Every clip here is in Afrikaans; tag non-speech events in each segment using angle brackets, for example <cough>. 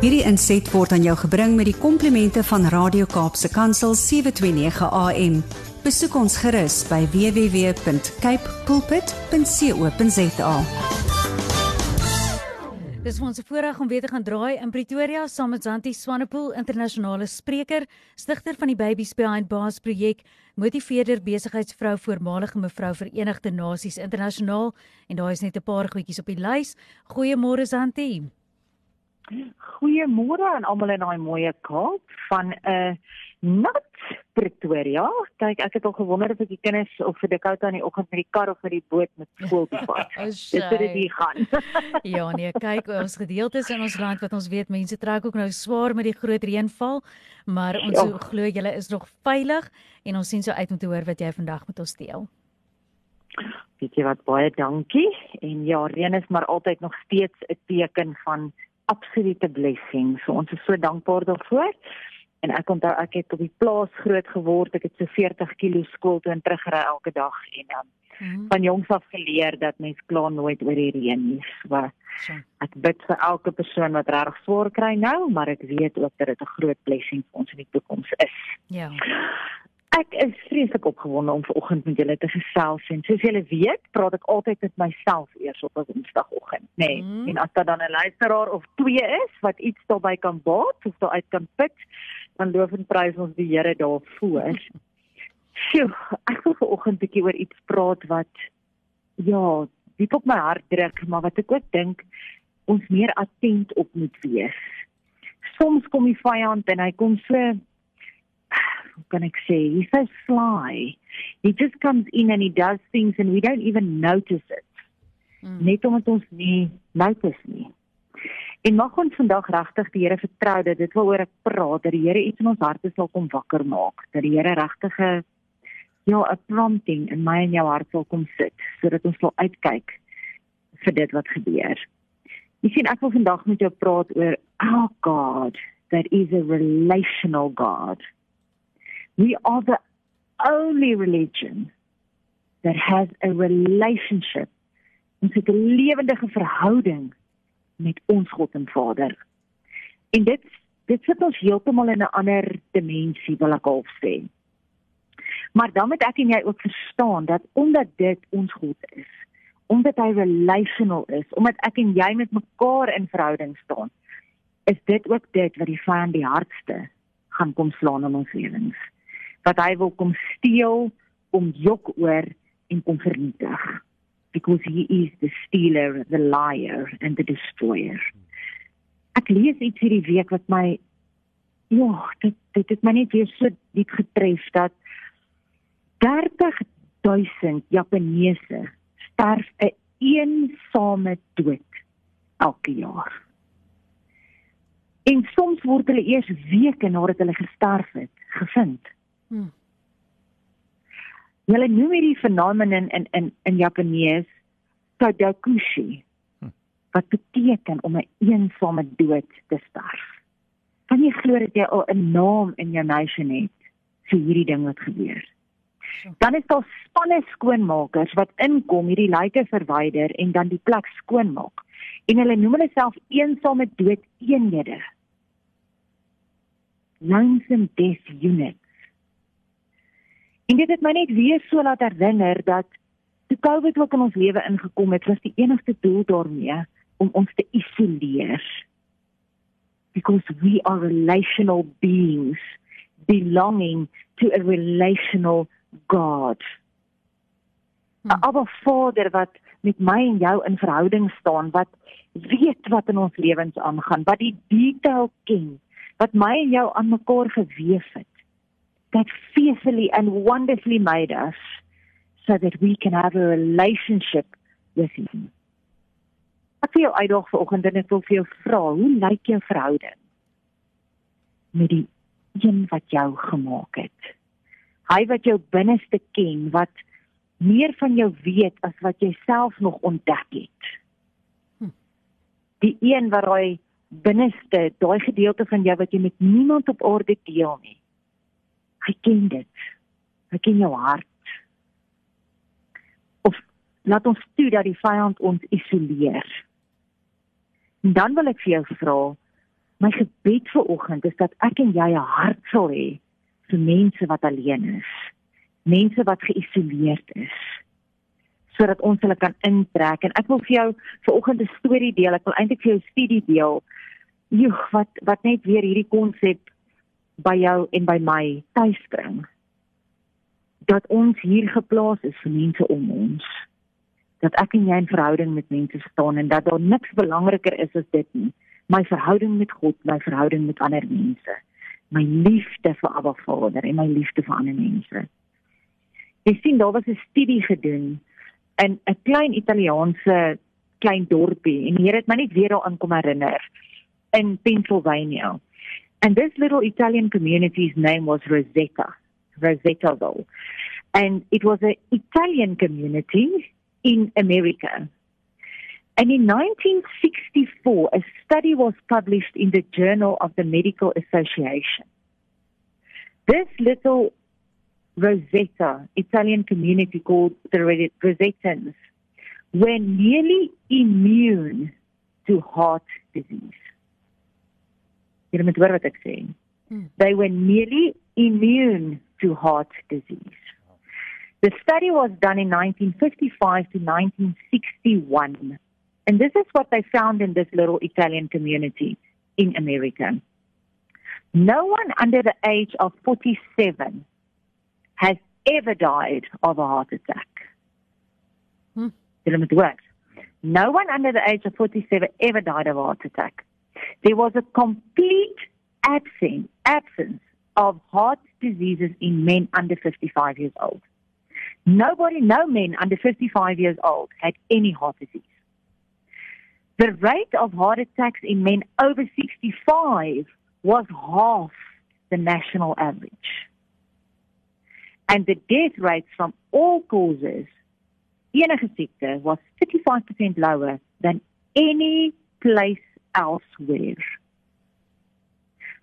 Hierdie inset word aan jou gebring met die komplimente van Radio Kaapse Kansel 729 AM. Besoek ons gerus by www.cape pulpit.co.za. Dis ons voorreg om weer te gaan draai in Pretoria saam met Zanti Swanepoel, internasionale spreker, stigter van die Babies Behind Bars projek, motiveerder, besigheidsvrou, voormalige mevrou Verenigde Nasies internasionaal en daar is net 'n paar goedjies op die lys. Goeiemôre Zanti. Goeiemôre aan almal in daai mooi Kaap van 'n uh, nat Pretoria. Kyk, ek het al gewonder of ek die kinders of vir Dakota in die oggend met die kar of met die boot met skool toe <laughs> vat. Dis dit dit hier gaan. <laughs> ja, nee, kyk, ons gedeeltes in ons land wat ons weet mense trek ook nou swaar met die groot reënval, maar ons ja. glo julle is nog veilig en ons sien so uit om te hoor wat jy vandag met ons deel. Weet jy wat baie dankie en ja, reën is maar altyd nog steeds 'n teken van absolute blessing. So ons is so dankbaar daarvoor. En ek onthou ek het op die plaas groot geword. Ek het so 40 km skool toe en teruggery elke dag en um, mm. van jongs af geleer dat mens kla nooit oor die reën nie. So ek bid vir elke persoon wat reg swaar kry nou, maar ek weet ook dat dit 'n groot blessing vir ons in die toekoms is. Ja. Ek is vreeslik opgewonde om vanoggend met julle te gesels en soos julle weet, praat ek altyd met myself eers op 'n Woensdagoggend, nê. Nee. Mm. En as daar dan 'n luisteraar of twee is wat iets daarbey kan baat of daaruit kan put, dan loof en prys ons die Here daarvoor. <laughs> Sjoe, ek wil vanoggend 'n bietjie oor iets praat wat ja, diep op my hart druk, maar wat ek ook dink ons meer attent op moet wees. Soms kom die vyand en hy kom so kan ek sê he's so sly he just comes in and he does things and we don't even notice it mm. net omdat ons nie notice nie en mag ons vandag regtig die Here vertrou dat dit waaroor ek praat dat die Here iets in ons harte sal kom wakker maak dat die Here regtige ja 'n prompting in my en jou hart sal kom sit sodat ons sal uitkyk vir dit wat gebeur Jy sien ek wil vandag met jou praat oor our God that is a relational God. We are the only religion that has a relationship, 'n lewendige verhouding met ons God en Vader. En dit dit sit ons heeltemal in 'n ander dimensie, wil ek al sê. Maar dan moet ek en jy ook verstaan dat omdat dit ons God is, omdat hy relational is, omdat ek en jy met mekaar in verhouding staan, is dit ook dit wat die vyand die hardste gaan kom slaan in ons lewens wat hy wil kom steel, om jok oor en kom vernietig. Because he is the stealer, the liar and the destroyer. Ek lees iets hierdie week wat my ja, dit dit het my net weer so diep getref dat 30000 Japaneese sterf 'n eensame dood elke jaar. En soms word hulle eers weke nadat hulle gesterf het gevind. Hmm. Hulle noem hierdie fenomeen in in in, in Japanees tadakushi. Hmm. Wat beteken om 'n een eensame dood te sterf. Kan jy glo dat jy al 'n naam in jou nation het vir hierdie ding wat gebeur? Dan is daar spanne skoonmakers wat inkom, hierdie lyke verwyder en dan die plek skoonmaak. En hulle noem hulle self eensame dood eenhede. Lonesome death unit. En dit het my net weer so laat herinner dat toe COVID ook in ons lewe ingekom het, was die enigste doel daarmee om ons te isoleer. Because we are relational beings belonging to a relational God. Hmm. 'n Aba Vader wat met my en jou in verhouding staan, wat weet wat in ons lewens aangaan, wat die detail ken, wat my en jou aan mekaar gewewe het that fearfully and wonderfully made us so that we can have a relationship with him. Ek wil jou uitdaag vanoggend en ek wil vir jou vra, hoe lyk jou verhouding met die een wat jou gemaak het? Hy wat jou binneste ken, wat meer van jou weet as wat jy self nog ontdek het. Hm. Die een wat hy binneste, daai gedeelte van jou wat jy met niemand op aarde deel nie. Hy ken dit. Hy ken jou hart. Of laat ons toe dat die vyand ons isoleer. En dan wil ek vir jou vra, My gebed vir oggend is dat ek en jy 'n hart sal hê vir mense wat alleen is, mense wat geïsoleerd is, sodat ons hulle kan intrek. En ek wil vir jou vir oggend 'n storie deel. Ek wil eintlik vir jou studie deel. Joeg, wat wat net weer hierdie konsep by jou en by my tuis bring. Dat ons hier geplaas is vir mense om ons dat ek en jy in verhouding met mense staan en dat daar niks belangriker is as dit nie. My verhouding met God, my verhouding met ander mense, my liefde vir Abba Vader en my liefde vir ander mense. Jy sien daar was 'n studie gedoen in 'n klein Italiaanse klein dorpie en hier het my net weer daaraan kom herinner in Pennsylvania. And this little Italian community's name was Rosetta, Rosettaville. And it was an Italian community in America. And in 1964, a study was published in the Journal of the Medical Association. This little Rosetta Italian community called the Rosettans were nearly immune to heart disease. Jy moet hoor wat ek sê. Hmm. They were nearly immune to heart disease. The study was done in 1955 to 1961. And this is what they found in this little Italian community in America. No one under the age of 47 has ever died of a heart attack. Hmm. No one under the age of 47 ever died of a heart attack. There was a complete absence, absence of heart diseases in men under 55 years old. Nobody, no men under 55 years old had any heart disease. The rate of heart attacks in men over 65 was half the national average. And the death rates from all causes, in enige siekte, was 35% lower than any place elsewhere.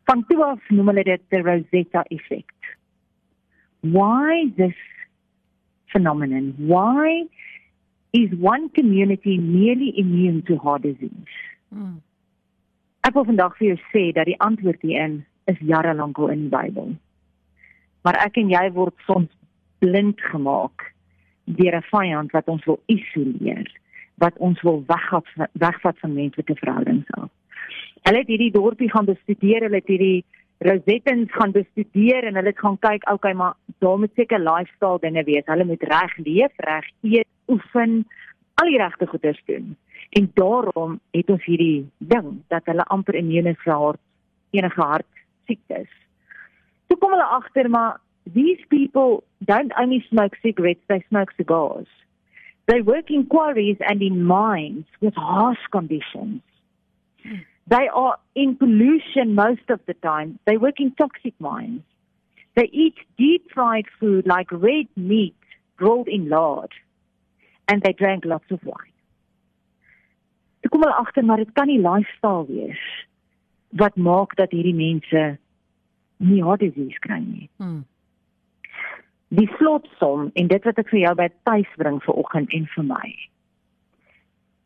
Van toe af noem hulle dit the Rosetta effect. Why this phenomenon? Why is one community nearly immune to heart disease? Hmm. Ek wil vandag vir jou sê dat die antwoord hierin is jare lank al in die Bybel. Maar ek en jy word soms blind gemaak deur 'n vyand wat ons wil isoleer, wat ons wil wegvat wegvat van menslike verhoudings af. Hulle het hierdie dorpie gaan bestudeer, hulle het hierdie Rosettens gaan bestudeer en hulle het gaan kyk, okay, maar daar moet seker lifestyle dinge wees. Hulle moet reg leef, reg eet, oefen, al die regte goeders doen. En daarom het ons hierdie ding dat hulle amper immune vir hart enige hart siektes. Toe kom hulle agter maar these people don't only smoke cigarettes, they smoke cigars. They work in quarries and in mines with harsh conditions. They are in pollution most of the time. They work in toxic mines. They eat deep fried food like red meat rolled in lard. And they drank lots of wine. Ek kom al agter maar dit kan nie lifestyle wees wat maak dat hierdie mense nie heart disease kry nie. Hmm. Die slotsom en dit wat ek vir jou by tuis bring vir oggend en vir my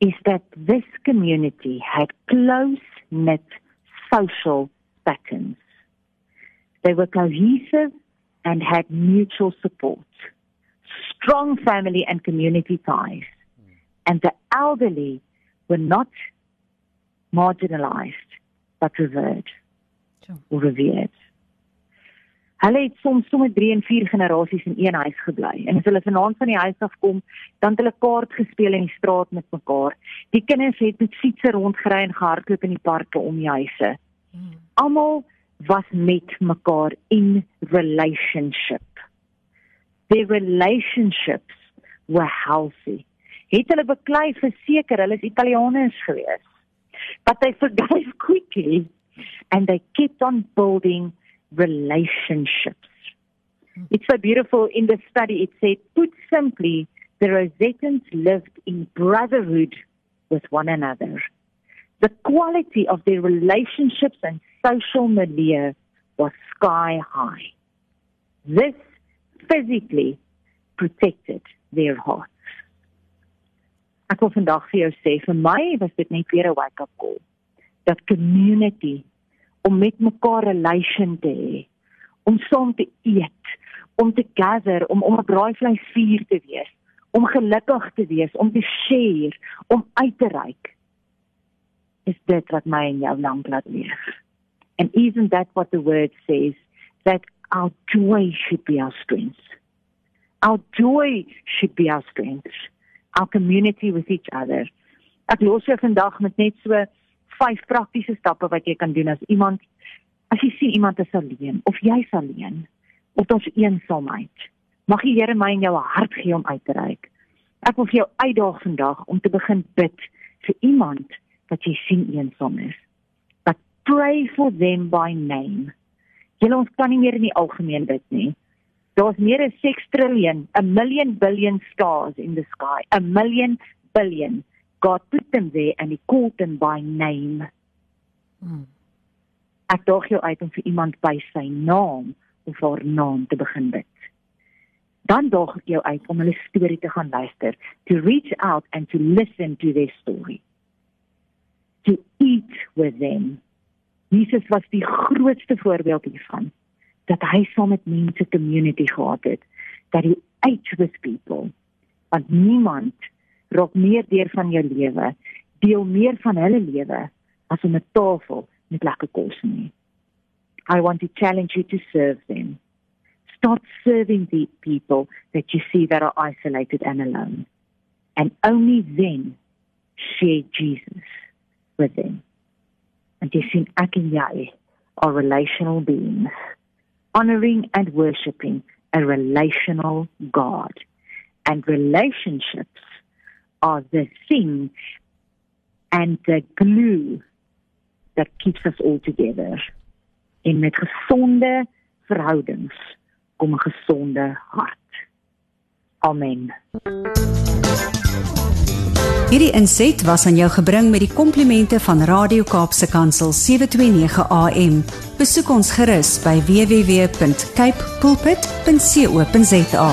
is that this community had close knit social patterns. They were cohesive and had mutual support, strong family and community ties, and the elderly were not marginalized but revered or revered. Hulle het soms sommer 3 en 4 generasies in een huis gebly. En as hulle vanaand van die huis af kom, dan het hulle kaart gespeel in die straat met mekaar. Die kinders het met fietsse rondgery en gehardloop in die parke om die huise. Almal was met mekaar in relationship. Their relationships were healthy. Het hulle beklei verseker, hulle is Italianers gewees. But they forgave quickly and they kept on building relationships. It's so beautiful in the study. It said, put simply, the Rosettans lived in brotherhood with one another. The quality of their relationships and social milieu was sky high. This physically protected their hearts. Ek wil vandag vir jou sê vir my was dit net weer 'n wake up call dat community om met mekaar 'n relation te hê, om saam te eet, om te gather, om om 'n braaivleisvuur te wees, om gelukkig te wees, om te share, om uit te reik. Is dit wat my en jou lank laat leef? And isn't that what the word says that our joy should be our strength? Our joy should be our strength. Our community with each other. Ek los jou vandag met net so vyf praktiese stappe wat jy kan doen as iemand as jy sien iemand is alleen of jy's alleen of ons eensaamheid. Mag die Here my en jou hart gee om uit te reik. Ek wil vir jou uitdaag vandag om te begin bid vir iemand wat jy sien eensaam is. But pray for them by name. Julle ons kan nie meer in die algemeen bid nie. Daar's meer as 6 triljoen, 'n million billion stars in the sky, 'n million billion. God put them there and he called them by name. Hmm. Ek dog jou uit om vir iemand by sy naam of haar naam te begin bid. Dan dog ek jou uit om hulle storie te gaan luister, to reach out and to listen to their story. To eat with them. Jesus was die grootste voorbeeld hiervan dat hy saam met mense community gehad het, dat hy ate with people. Want niemand raak meer deel van jou lewe, deel meer van hulle lewe as om 'n tafel met lekker kos nie. I want to challenge you to serve them. Start serving the people that you see that are isolated and alone. And only then share Jesus with them. And you see, ek en jy are relational beings, honoring and worshiping a relational God. And relationships are the thing and the glue that keeps us all together. En met gesonde verhoudings kom 'n gesonde hart. Amen. Hierdie inset was aan jou gebring met die komplimente van Radio Kaapse Kansel 729 AM. Besoek ons gerus by www.cape pulpit.co.za.